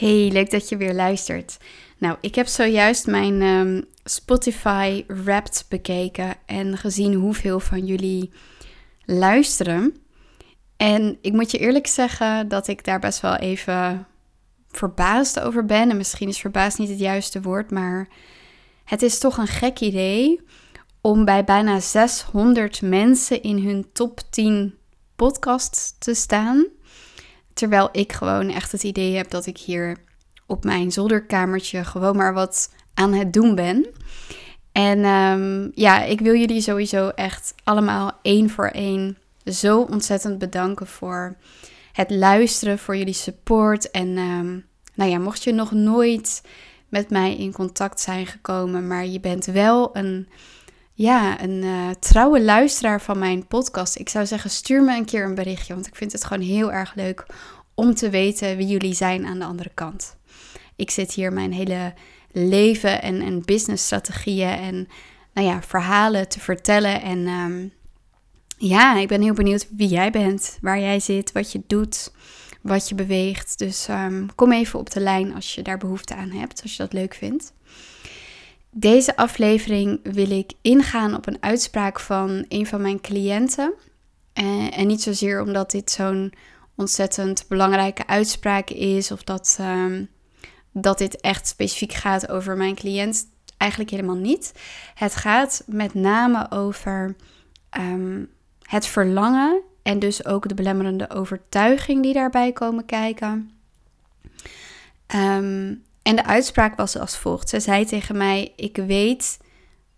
Hey, leuk dat je weer luistert. Nou, ik heb zojuist mijn um, Spotify Wrapped bekeken en gezien hoeveel van jullie luisteren. En ik moet je eerlijk zeggen dat ik daar best wel even verbaasd over ben. En misschien is verbaasd niet het juiste woord, maar het is toch een gek idee om bij bijna 600 mensen in hun top 10 podcast te staan. Terwijl ik gewoon echt het idee heb dat ik hier op mijn zolderkamertje gewoon maar wat aan het doen ben. En ehm, ja, ik wil jullie sowieso echt allemaal één voor één zo ontzettend bedanken voor het luisteren, voor jullie support. En ehm, nou ja, mocht je nog nooit met mij in contact zijn gekomen, maar je bent wel een, ja, een uh, trouwe luisteraar van mijn podcast. Ik zou zeggen, stuur me een keer een berichtje, want ik vind het gewoon heel erg leuk om te weten wie jullie zijn aan de andere kant. Ik zit hier mijn hele leven en, en businessstrategieën en nou ja, verhalen te vertellen. En ehm, ja, ik ben heel benieuwd wie jij bent, waar jij zit, wat je doet, wat je beweegt. Dus ehm, kom even op de lijn als je daar behoefte aan hebt, als je dat leuk vindt. Deze aflevering wil ik ingaan op een uitspraak van een van mijn cliënten. En, en niet zozeer omdat dit zo'n ontzettend belangrijke uitspraak is of dat, um, dat dit echt specifiek gaat over mijn cliënt. Eigenlijk helemaal niet. Het gaat met name over um, het verlangen en dus ook de belemmerende overtuiging die daarbij komen kijken. Um, en de uitspraak was als volgt. Ze zei tegen mij: Ik weet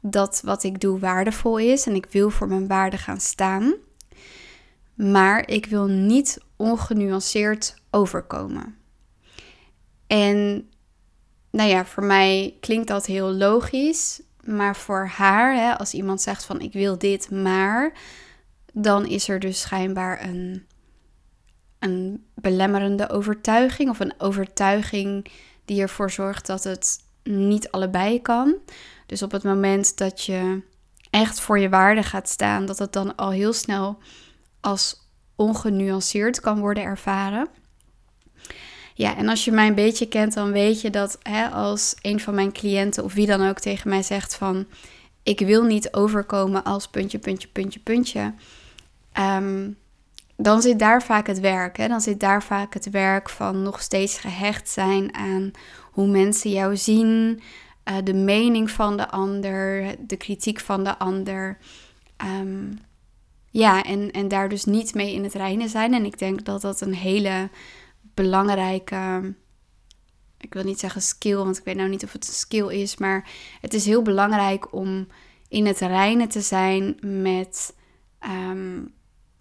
dat wat ik doe waardevol is en ik wil voor mijn waarde gaan staan. Maar ik wil niet ongenuanceerd overkomen. En nou ja, voor mij klinkt dat heel logisch. Maar voor haar, hè, als iemand zegt van ik wil dit, maar dan is er dus schijnbaar een, een belemmerende overtuiging of een overtuiging die ervoor zorgt dat het niet allebei kan. Dus op het moment dat je echt voor je waarde gaat staan, dat het dan al heel snel als ongenuanceerd kan worden ervaren. Ja, en als je mij een beetje kent, dan weet je dat hè, als een van mijn cliënten of wie dan ook tegen mij zegt van ik wil niet overkomen als puntje, puntje, puntje, puntje. Ehm, dan zit daar vaak het werk. Hè? Dan zit daar vaak het werk van nog steeds gehecht zijn aan hoe mensen jou zien, uh, de mening van de ander, de kritiek van de ander. Um, ja, en, en daar dus niet mee in het reinen zijn. En ik denk dat dat een hele belangrijke, ik wil niet zeggen skill, want ik weet nou niet of het een skill is, maar het is heel belangrijk om in het reinen te zijn met, um,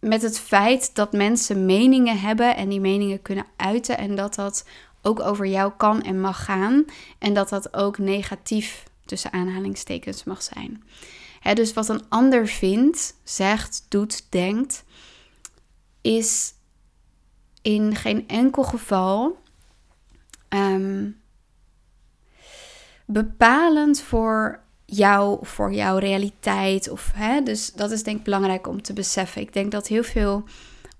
met het feit dat mensen meningen hebben en die meningen kunnen uiten en dat dat ook over jou kan en mag gaan en dat dat ook negatief tussen aanhalingstekens mag zijn. Dus wat een ander vindt, zegt, doet, denkt, is in geen enkel geval ehm, bepalend voor jou, voor jouw realiteit. Of, hè, dus dat is denk ik belangrijk om te beseffen. Ik denk dat heel veel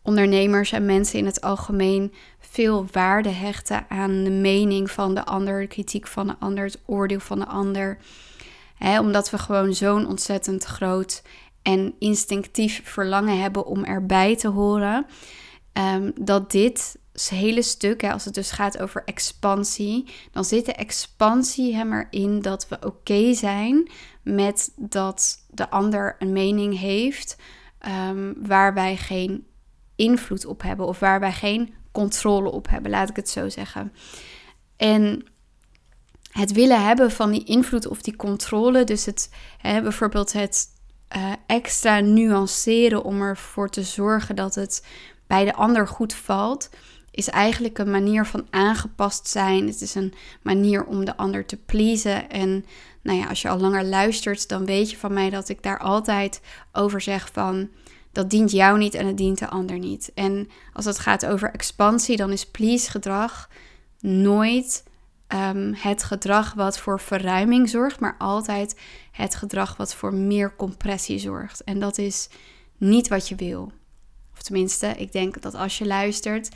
ondernemers en mensen in het algemeen veel waarde hechten aan de mening van de ander, de kritiek van de ander, het oordeel van de ander omdat we gewoon zo'n ontzettend groot en instinctief verlangen hebben om erbij te horen. Um, dat dit hele stuk, hè, als het dus gaat over expansie, dan zit de expansie hem erin dat we oké zijn met dat de ander een mening heeft um, waar wij geen invloed op hebben of waar wij geen controle op hebben, laat ik het zo zeggen. En het willen hebben van die invloed of die controle. Dus het, hè, bijvoorbeeld het uh, extra nuanceren om ervoor te zorgen dat het bij de ander goed valt, is eigenlijk een manier van aangepast zijn. Het is een manier om de ander te pleasen. En nou ja, als je al langer luistert, dan weet je van mij dat ik daar altijd over zeg van dat dient jou niet en het dient de ander niet. En als het gaat over expansie, dan is please gedrag nooit Ehm, het gedrag wat voor verruiming zorgt, maar altijd het gedrag wat voor meer compressie zorgt. En dat is niet wat je wil. Of tenminste, ik denk dat als je luistert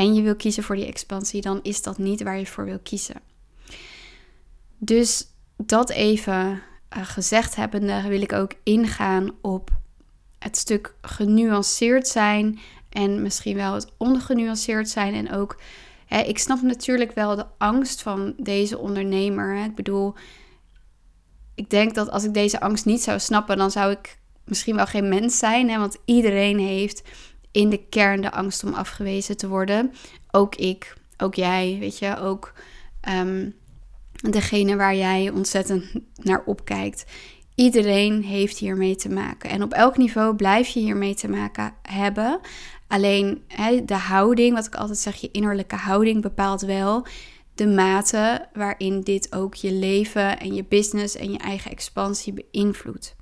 en je wil kiezen voor die expansie, dan is dat niet waar je voor wil kiezen. Dus dat even uh, gezegd hebbende, wil ik ook ingaan op het stuk genuanceerd zijn en misschien wel het ongenuanceerd zijn. En ook, ik snap natuurlijk wel de angst van deze ondernemer. Ik bedoel, ik denk dat als ik deze angst niet zou snappen, dan zou ik misschien wel geen mens zijn. Hè, want iedereen heeft in de kern de angst om afgewezen te worden. Ook ik, ook jij, weet je, ook um, degene waar jij ontzettend naar opkijkt. Iedereen heeft hiermee te maken. En op elk niveau blijf je hiermee te maken hebben. Alleen de houding, wat ik altijd zeg, je innerlijke houding bepaalt wel de mate waarin dit ook je leven en je business en je eigen expansie beïnvloedt.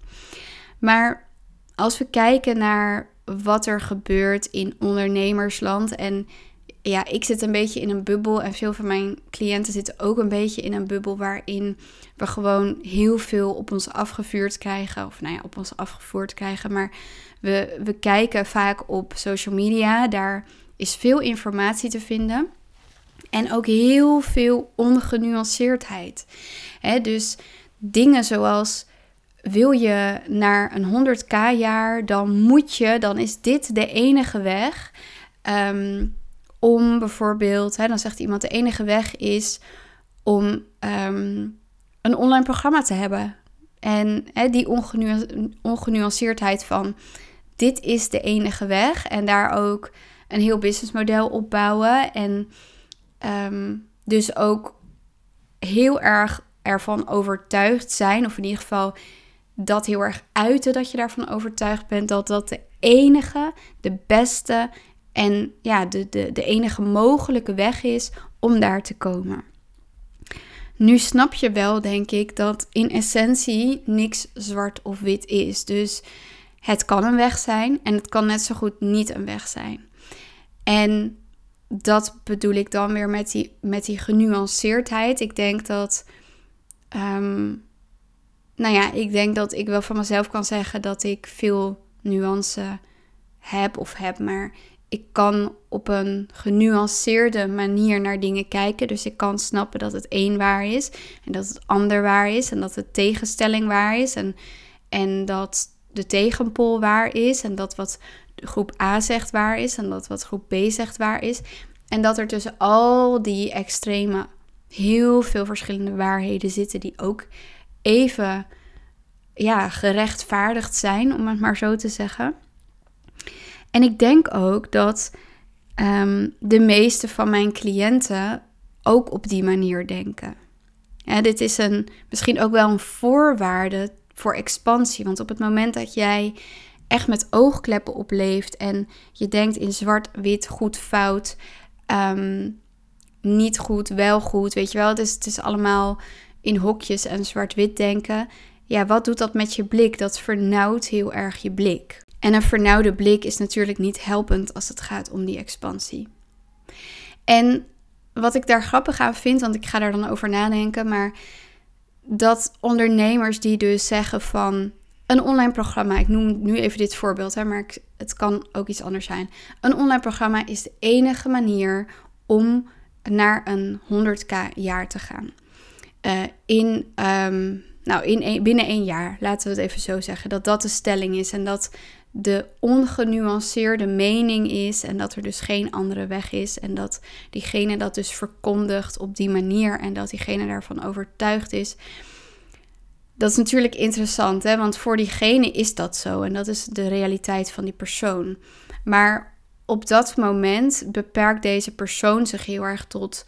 Maar als we kijken naar wat er gebeurt in ondernemersland en ja, ik zit een beetje in een bubbel en veel van mijn cliënten zitten ook een beetje in een bubbel waarin we gewoon heel veel op ons afgevuurd krijgen. Of nou ja, op ons afgevoerd krijgen. Maar we, we kijken vaak op social media. Daar is veel informatie te vinden. En ook heel veel ongenuanceerdheid. He, dus dingen zoals wil je naar een 100k jaar, dan moet je, dan is dit de enige weg. Um, om bijvoorbeeld, hè, dan zegt iemand, de enige weg is om ehm, een online programma te hebben. En hè, die ongenuanceerdheid van dit is de enige weg. En daar ook een heel businessmodel opbouwen. En ehm, dus ook heel erg ervan overtuigd zijn, of in ieder geval dat heel erg uiten dat je daarvan overtuigd bent dat dat de enige, de beste en ja, de, de, de enige mogelijke weg is om daar te komen. Nu snap je wel, denk ik, dat in essentie niks zwart of wit is. Dus het kan een weg zijn en het kan net zo goed niet een weg zijn. En dat bedoel ik dan weer met die, met die genuanceerdheid. Ik denk dat. Um, nou ja, ik denk dat ik wel van mezelf kan zeggen dat ik veel nuance heb of heb, maar ik kan op een genuanceerde manier naar dingen kijken. Dus ik kan snappen dat het een waar is en dat het ander waar is en dat de tegenstelling waar is en, en dat de tegenpol waar is en dat wat groep A zegt waar is en dat wat groep B zegt waar is. En dat er tussen al die extreme heel veel verschillende waarheden zitten die ook even ja, gerechtvaardigd zijn, om het maar zo te zeggen. En ik denk ook dat um, de meeste van mijn cliënten ook op die manier denken. Ja, dit is een, misschien ook wel een voorwaarde voor expansie. Want op het moment dat jij echt met oogkleppen opleeft en je denkt in zwart, wit, goed, fout, um, niet goed, wel goed, weet je wel. Dus het is allemaal in hokjes en zwart-wit denken. Ja, wat doet dat met je blik? Dat vernauwt heel erg je blik. En een vernauwde blik is natuurlijk niet helpend als het gaat om die expansie. En wat ik daar grappig aan vind, want ik ga daar dan over nadenken, maar dat ondernemers die dus zeggen van een online programma, ik noem nu even dit voorbeeld, hè, maar het kan ook iets anders zijn. Een online programma is de enige manier om naar een 100k jaar te gaan. Uh, in ehm, nou, in binnen één jaar, laten we het even zo zeggen, dat dat de stelling is en dat de ongenuanceerde mening is en dat er dus geen andere weg is en dat diegene dat dus verkondigt op die manier en dat diegene daarvan overtuigd is. Dat is natuurlijk interessant, hè? want voor diegene is dat zo en dat is de realiteit van die persoon. Maar op dat moment beperkt deze persoon zich heel erg tot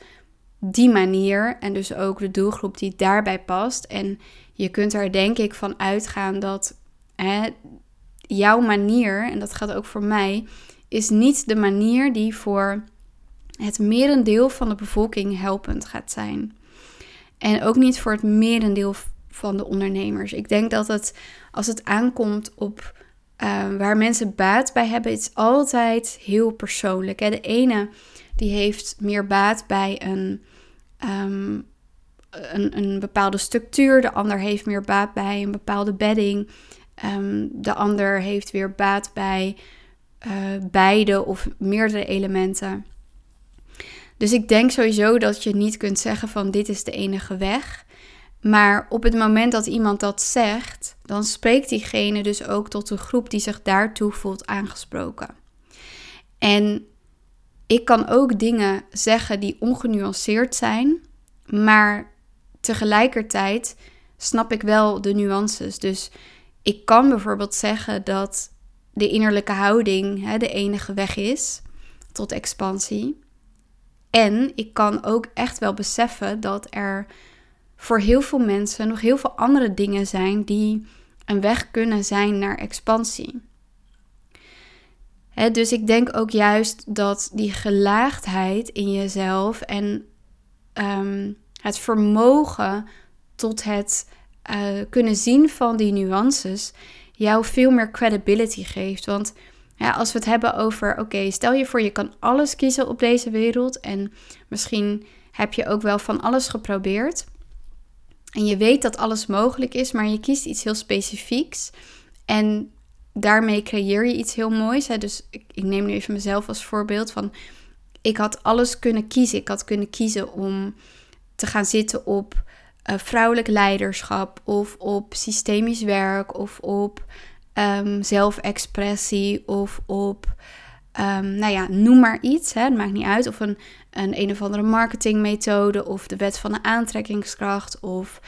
die manier en dus ook de doelgroep die daarbij past. En je kunt er denk ik van uitgaan dat hè, jouw manier, en dat gaat ook voor mij, is niet de manier die voor het merendeel van de bevolking helpend gaat zijn. En ook niet voor het merendeel van de ondernemers. Ik denk dat het, als het aankomt op uh, waar mensen baat bij hebben, is altijd heel persoonlijk. Hè? De ene die heeft meer baat bij een, um, een, een bepaalde structuur, de ander heeft meer baat bij een bepaalde bedding. Um, de ander heeft weer baat bij uh, beide of meerdere elementen. Dus ik denk sowieso dat je niet kunt zeggen van dit is de enige weg. Maar op het moment dat iemand dat zegt, dan spreekt diegene dus ook tot een groep die zich daartoe voelt aangesproken. En ik kan ook dingen zeggen die ongenuanceerd zijn, maar tegelijkertijd snap ik wel de nuances. Dus ik kan bijvoorbeeld zeggen dat de innerlijke houding hè, de enige weg is tot expansie. En ik kan ook echt wel beseffen dat er voor heel veel mensen nog heel veel andere dingen zijn die een weg kunnen zijn naar expansie. Dus ik denk ook juist dat die gelaagdheid in jezelf en ehm, het vermogen tot het uh, kunnen zien van die nuances jou veel meer credibility geeft. Want ja, als we het hebben over, oké, stel je voor je kan alles kiezen op deze wereld en misschien heb je ook wel van alles geprobeerd. En je weet dat alles mogelijk is, maar je kiest iets heel specifieks. En daarmee creëer je iets heel moois. Hè? Dus ik, neem nu even mezelf als voorbeeld van, ik had alles kunnen kiezen. Ik had kunnen kiezen om te gaan zitten op uh, vrouwelijk leiderschap of op systemisch werk of op um, zelfexpressie of op, um, nou ja, noem maar iets. Hè, het maakt niet uit. Of een, een een of andere marketingmethode of de wet van de aantrekkingskracht of...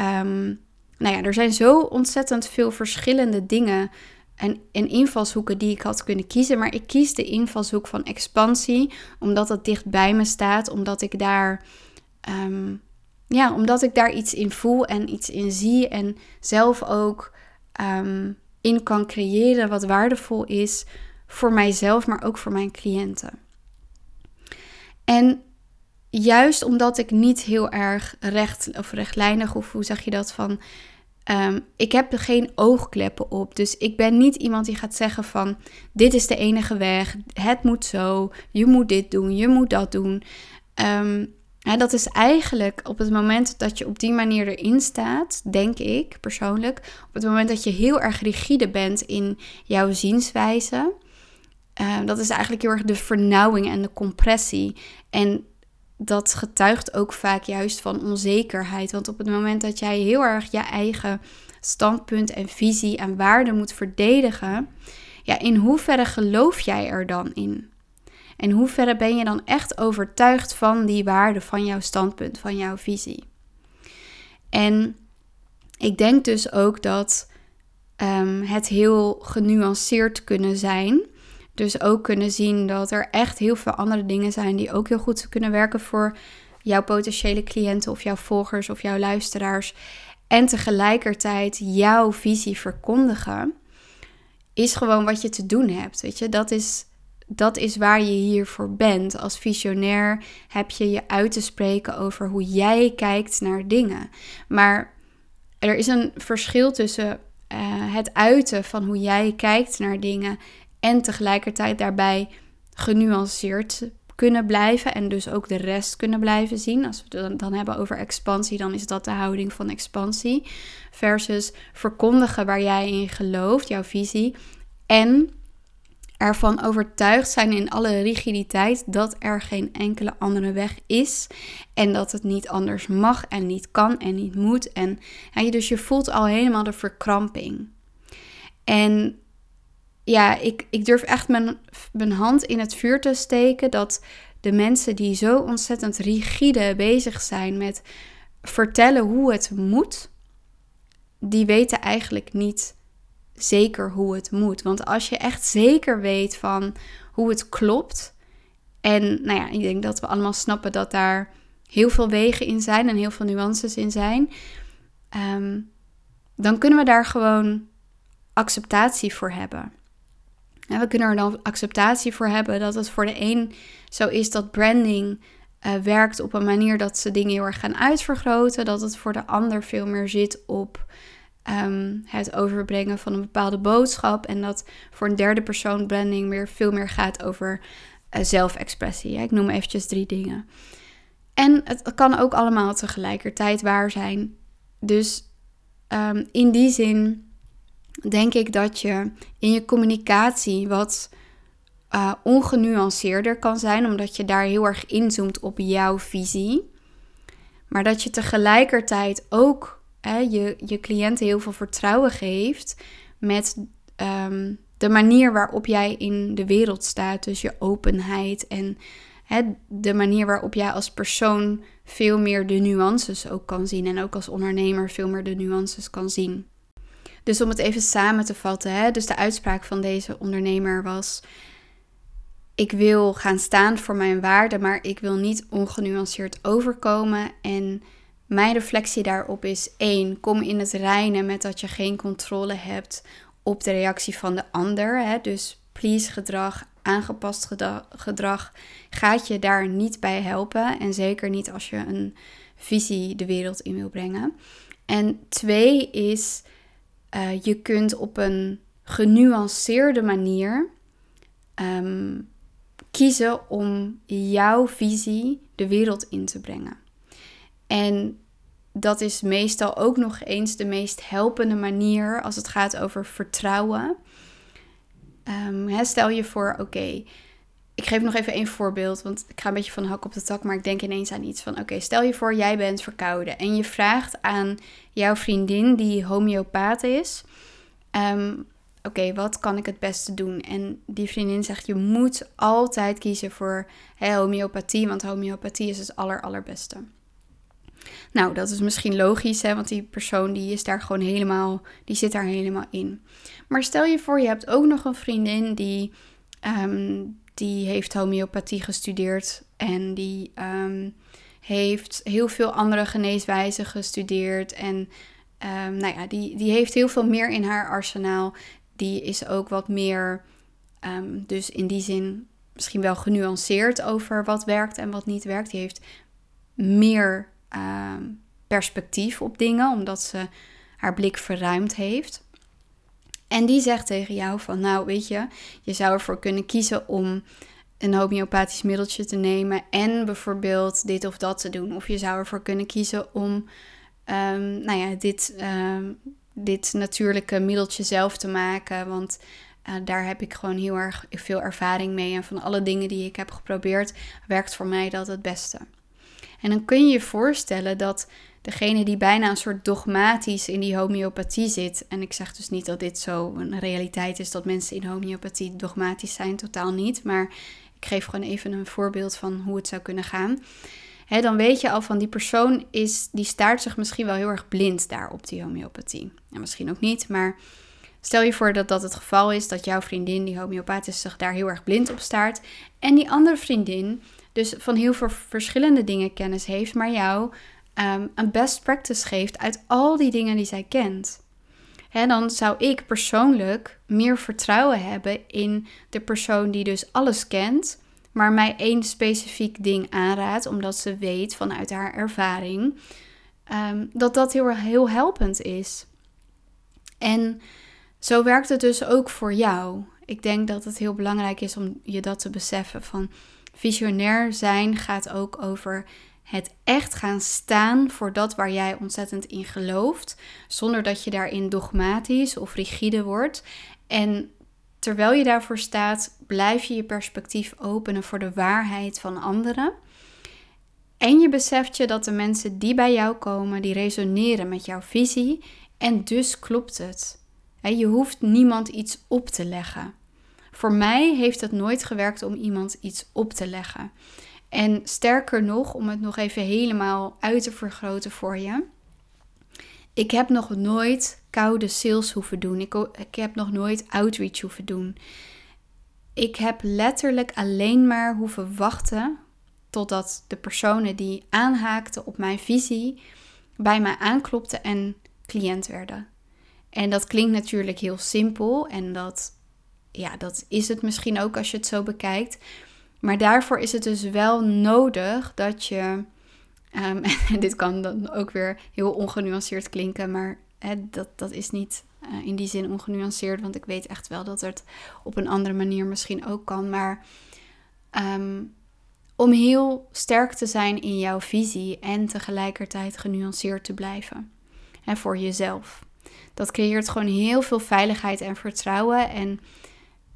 Um, nou ja, er zijn zo ontzettend veel verschillende dingen en, en invalshoeken die ik had kunnen kiezen. Maar ik kies de invalshoek van expansie, omdat het dicht bij me staat, omdat ik daar um, ja, omdat ik daar iets in voel en iets in zie en zelf ook um, in kan creëren wat waardevol is voor mijzelf, maar ook voor mijn cliënten. En juist omdat ik niet heel erg recht of rechtlijnig, of hoe zeg je dat van. Um, ik heb geen oogkleppen op. Dus ik ben niet iemand die gaat zeggen van dit is de enige weg. Het moet zo. Je moet dit doen. Je moet dat doen. Um, dat is eigenlijk op het moment dat je op die manier erin staat, denk ik persoonlijk, op het moment dat je heel erg rigide bent in jouw zienswijze, uh, dat is eigenlijk heel erg de vernauwing en de compressie. En dat getuigt ook vaak juist van onzekerheid. Want op het moment dat jij heel erg je eigen standpunt en visie en waarde moet verdedigen, ja, in hoeverre geloof jij er dan in? En hoe ver ben je dan echt overtuigd van die waarde, van jouw standpunt, van jouw visie? En ik denk dus ook dat um, het heel genuanceerd kunnen zijn. Dus ook kunnen zien dat er echt heel veel andere dingen zijn die ook heel goed kunnen werken voor jouw potentiële cliënten of jouw volgers of jouw luisteraars. En tegelijkertijd jouw visie verkondigen, is gewoon wat je te doen hebt. Weet je, dat is dat is waar je hiervoor bent. Als visionair heb je je uit te spreken over hoe jij kijkt naar dingen. Maar er is een verschil tussen eh, het uiten van hoe jij kijkt naar dingen en tegelijkertijd daarbij genuanceerd kunnen blijven en dus ook de rest kunnen blijven zien. Als we het dan hebben over expansie, dan is dat de houding van expansie. Versus verkondigen waar jij in gelooft, jouw visie. En ervan overtuigd zijn in alle rigiditeit dat er geen enkele andere weg is en dat het niet anders mag en niet kan en niet moet. En ja, dus je voelt al helemaal de verkramping. En ja, ik, ik durf echt mijn, mijn hand in het vuur te steken dat de mensen die zo ontzettend rigide bezig zijn met vertellen hoe het moet, die weten eigenlijk niet zeker hoe het moet. Want als je echt zeker weet van hoe het klopt. En nou ja, ik denk dat we allemaal snappen dat daar heel veel wegen in zijn en heel veel nuances in zijn. Ehm, dan kunnen we daar gewoon acceptatie voor hebben. We kunnen er dan acceptatie voor hebben dat het voor de een zo is dat branding uh, werkt op een manier dat ze dingen heel erg gaan uitvergroten. Dat het voor de ander veel meer zit op Ehm, het overbrengen van een bepaalde boodschap. En dat voor een derde persoon branding meer, veel meer gaat over uh, zelfexpressie. Ik noem eventjes drie dingen. En het kan ook allemaal tegelijkertijd waar zijn. Dus ehm, in die zin denk ik dat je in je communicatie wat uh, ongenuanceerder kan zijn, omdat je daar heel erg inzoomt op jouw visie. Maar dat je tegelijkertijd ook hè, je, je cliënten heel veel vertrouwen geeft met um, de manier waarop jij in de wereld staat. Dus je openheid en hè, de manier waarop jij als persoon veel meer de nuances ook kan zien. En ook als ondernemer veel meer de nuances kan zien. Dus om het even samen te vatten, hè, dus de uitspraak van deze ondernemer was: Ik wil gaan staan voor mijn waarden, maar ik wil niet ongenuanceerd overkomen. En mijn reflectie daarop is: één, kom in het reinen met dat je geen controle hebt op de reactie van de ander. Hè? Dus please gedrag, aangepast gedrag gaat je daar niet bij helpen. En zeker niet als je een visie de wereld in wil brengen. En twee is, uh, je kunt op een genuanceerde manier um, kiezen om jouw visie de wereld in te brengen. En dat is meestal ook nog eens de meest helpende manier als het gaat over vertrouwen. Um, stel je voor, oké, ik geef nog even een voorbeeld, want ik ga een beetje van hak op de tak, maar ik denk ineens aan iets van, oké, stel je voor, jij bent verkouden en je vraagt aan jouw vriendin die homeopaat is, ehm, oké, wat kan ik het beste doen? En die vriendin zegt, je moet altijd kiezen voor homeopathie, want homeopathie is het aller, allerbeste. Nou, dat is misschien logisch, hè, want die persoon die is daar gewoon helemaal, die zit daar helemaal in. Maar stel je voor, je hebt ook nog een vriendin die, um, die heeft homeopathie gestudeerd en die um, heeft heel veel andere geneeswijzen gestudeerd en um, nou ja, die, die heeft heel veel meer in haar arsenaal. Die is ook wat meer, dus in die zin misschien wel genuanceerd over wat werkt en wat niet werkt. Die heeft meer Ehm, perspectief op dingen, omdat ze haar blik verruimd heeft. En die zegt tegen jou van, nou weet je, je zou ervoor kunnen kiezen om een homeopathisch middeltje te nemen en bijvoorbeeld dit of dat te doen. Of je zou ervoor kunnen kiezen om, um, nou ja, dit, um, dit natuurlijke middeltje zelf te maken, want uh, daar heb ik gewoon heel erg veel ervaring mee. En van alle dingen die ik heb geprobeerd, werkt voor mij dat het beste. En dan kun je je voorstellen dat degene die bijna een soort dogmatisch in die homeopathie zit. En ik zeg dus niet dat dit zo een realiteit is dat mensen in homeopathie dogmatisch zijn, totaal niet. Maar ik geef gewoon even een voorbeeld van hoe het zou kunnen gaan. dan weet je al van die persoon is, die staart zich misschien wel heel erg blind daar op die homeopathie. En misschien ook niet, maar stel je voor dat dat het geval is, dat jouw vriendin, die homeopaat is, zich daar heel erg blind op staart. En die andere vriendin dus van heel veel verschillende dingen kennis heeft, maar jou ehm, een best practice geeft uit al die dingen die zij kent. Hè, dan zou ik persoonlijk meer vertrouwen hebben in de persoon die dus alles kent, maar mij één specifiek ding aanraadt, omdat ze weet vanuit haar ervaring ehm, dat dat heel, heel helpend is. En zo werkt het dus ook voor jou. Ik denk dat het heel belangrijk is om je dat te beseffen van Visionair zijn gaat ook over het echt gaan staan voor dat waar jij ontzettend in gelooft, zonder dat je daarin dogmatisch of rigide wordt. En terwijl je daarvoor staat, blijf je je perspectief openen voor de waarheid van anderen. En je beseft je dat de mensen die bij jou komen, die resoneren met jouw visie en dus klopt het. Je hoeft niemand iets op te leggen. Voor mij heeft het nooit gewerkt om iemand iets op te leggen. En sterker nog, om het nog even helemaal uit te vergroten voor je. Ik heb nog nooit koude sales hoeven doen. Ik, heb nog nooit outreach hoeven doen. Ik heb letterlijk alleen maar hoeven wachten totdat de personen die aanhaakten op mijn visie bij mij aanklopten en cliënt werden. En dat klinkt natuurlijk heel simpel en dat ja, dat is het misschien ook als je het zo bekijkt. Maar daarvoor is het dus wel nodig dat je. Um, en dit kan dan ook weer heel ongenuanceerd klinken, maar dat, dat is niet uh, in die zin ongenuanceerd, want ik weet echt wel dat het op een andere manier misschien ook kan. Maar um, om heel sterk te zijn in jouw visie en tegelijkertijd genuanceerd te blijven. En voor jezelf. Dat creëert gewoon heel veel veiligheid en vertrouwen. En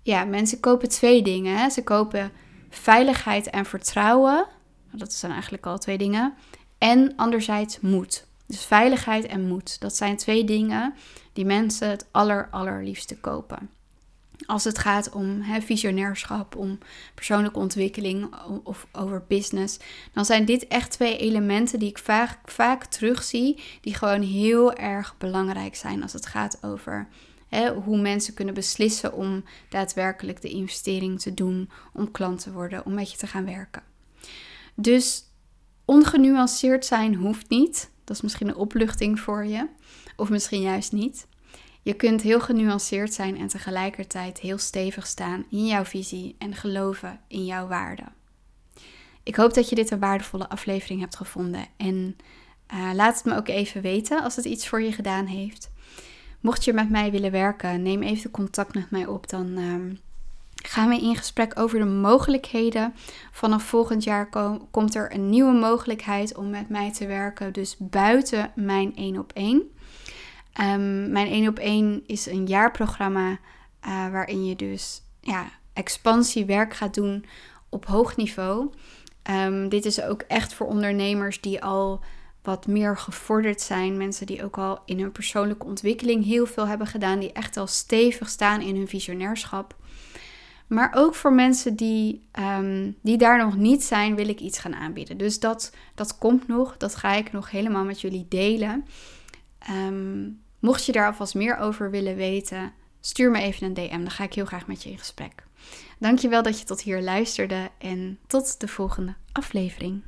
ja, mensen kopen twee dingen. Ze kopen veiligheid en vertrouwen. Dat zijn eigenlijk al twee dingen. En anderzijds moed. Dus veiligheid en moed. Dat zijn twee dingen die mensen het aller, allerliefste kopen. Als het gaat om hè, visionairschap, om persoonlijke ontwikkeling of over business, dan zijn dit echt twee elementen die ik vaak, vaak terugzie, die gewoon heel erg belangrijk zijn als het gaat over hoe mensen kunnen beslissen om daadwerkelijk de investering te doen, om klant te worden, om met je te gaan werken. Dus ongenuanceerd zijn hoeft niet. Dat is misschien een opluchting voor je, of misschien juist niet. Je kunt heel genuanceerd zijn en tegelijkertijd heel stevig staan in jouw visie en geloven in jouw waarden. Ik hoop dat je dit een waardevolle aflevering hebt gevonden en uh, laat het me ook even weten als het iets voor je gedaan heeft. Mocht je met mij willen werken, neem even contact met mij op. Dan uh, gaan we in gesprek over de mogelijkheden. Vanaf volgend jaar komt er een nieuwe mogelijkheid om met mij te werken. Dus buiten mijn één op één. Um, mijn 1 op 1 is een jaarprogramma uh, waarin je dus ja, expansiewerk gaat doen op hoog niveau. Um, dit is ook echt voor ondernemers die al wat meer gevorderd zijn. Mensen die ook al in hun persoonlijke ontwikkeling heel veel hebben gedaan. Die echt al stevig staan in hun visionairschap. Maar ook voor mensen die, um, die daar nog niet zijn, wil ik iets gaan aanbieden. Dus dat, dat komt nog. Dat ga ik nog helemaal met jullie delen. Um, Mocht je daar alvast meer over willen weten, stuur me even een DM. Dan ga ik heel graag met je in gesprek. Dankjewel dat je tot hier luisterde en tot de volgende aflevering.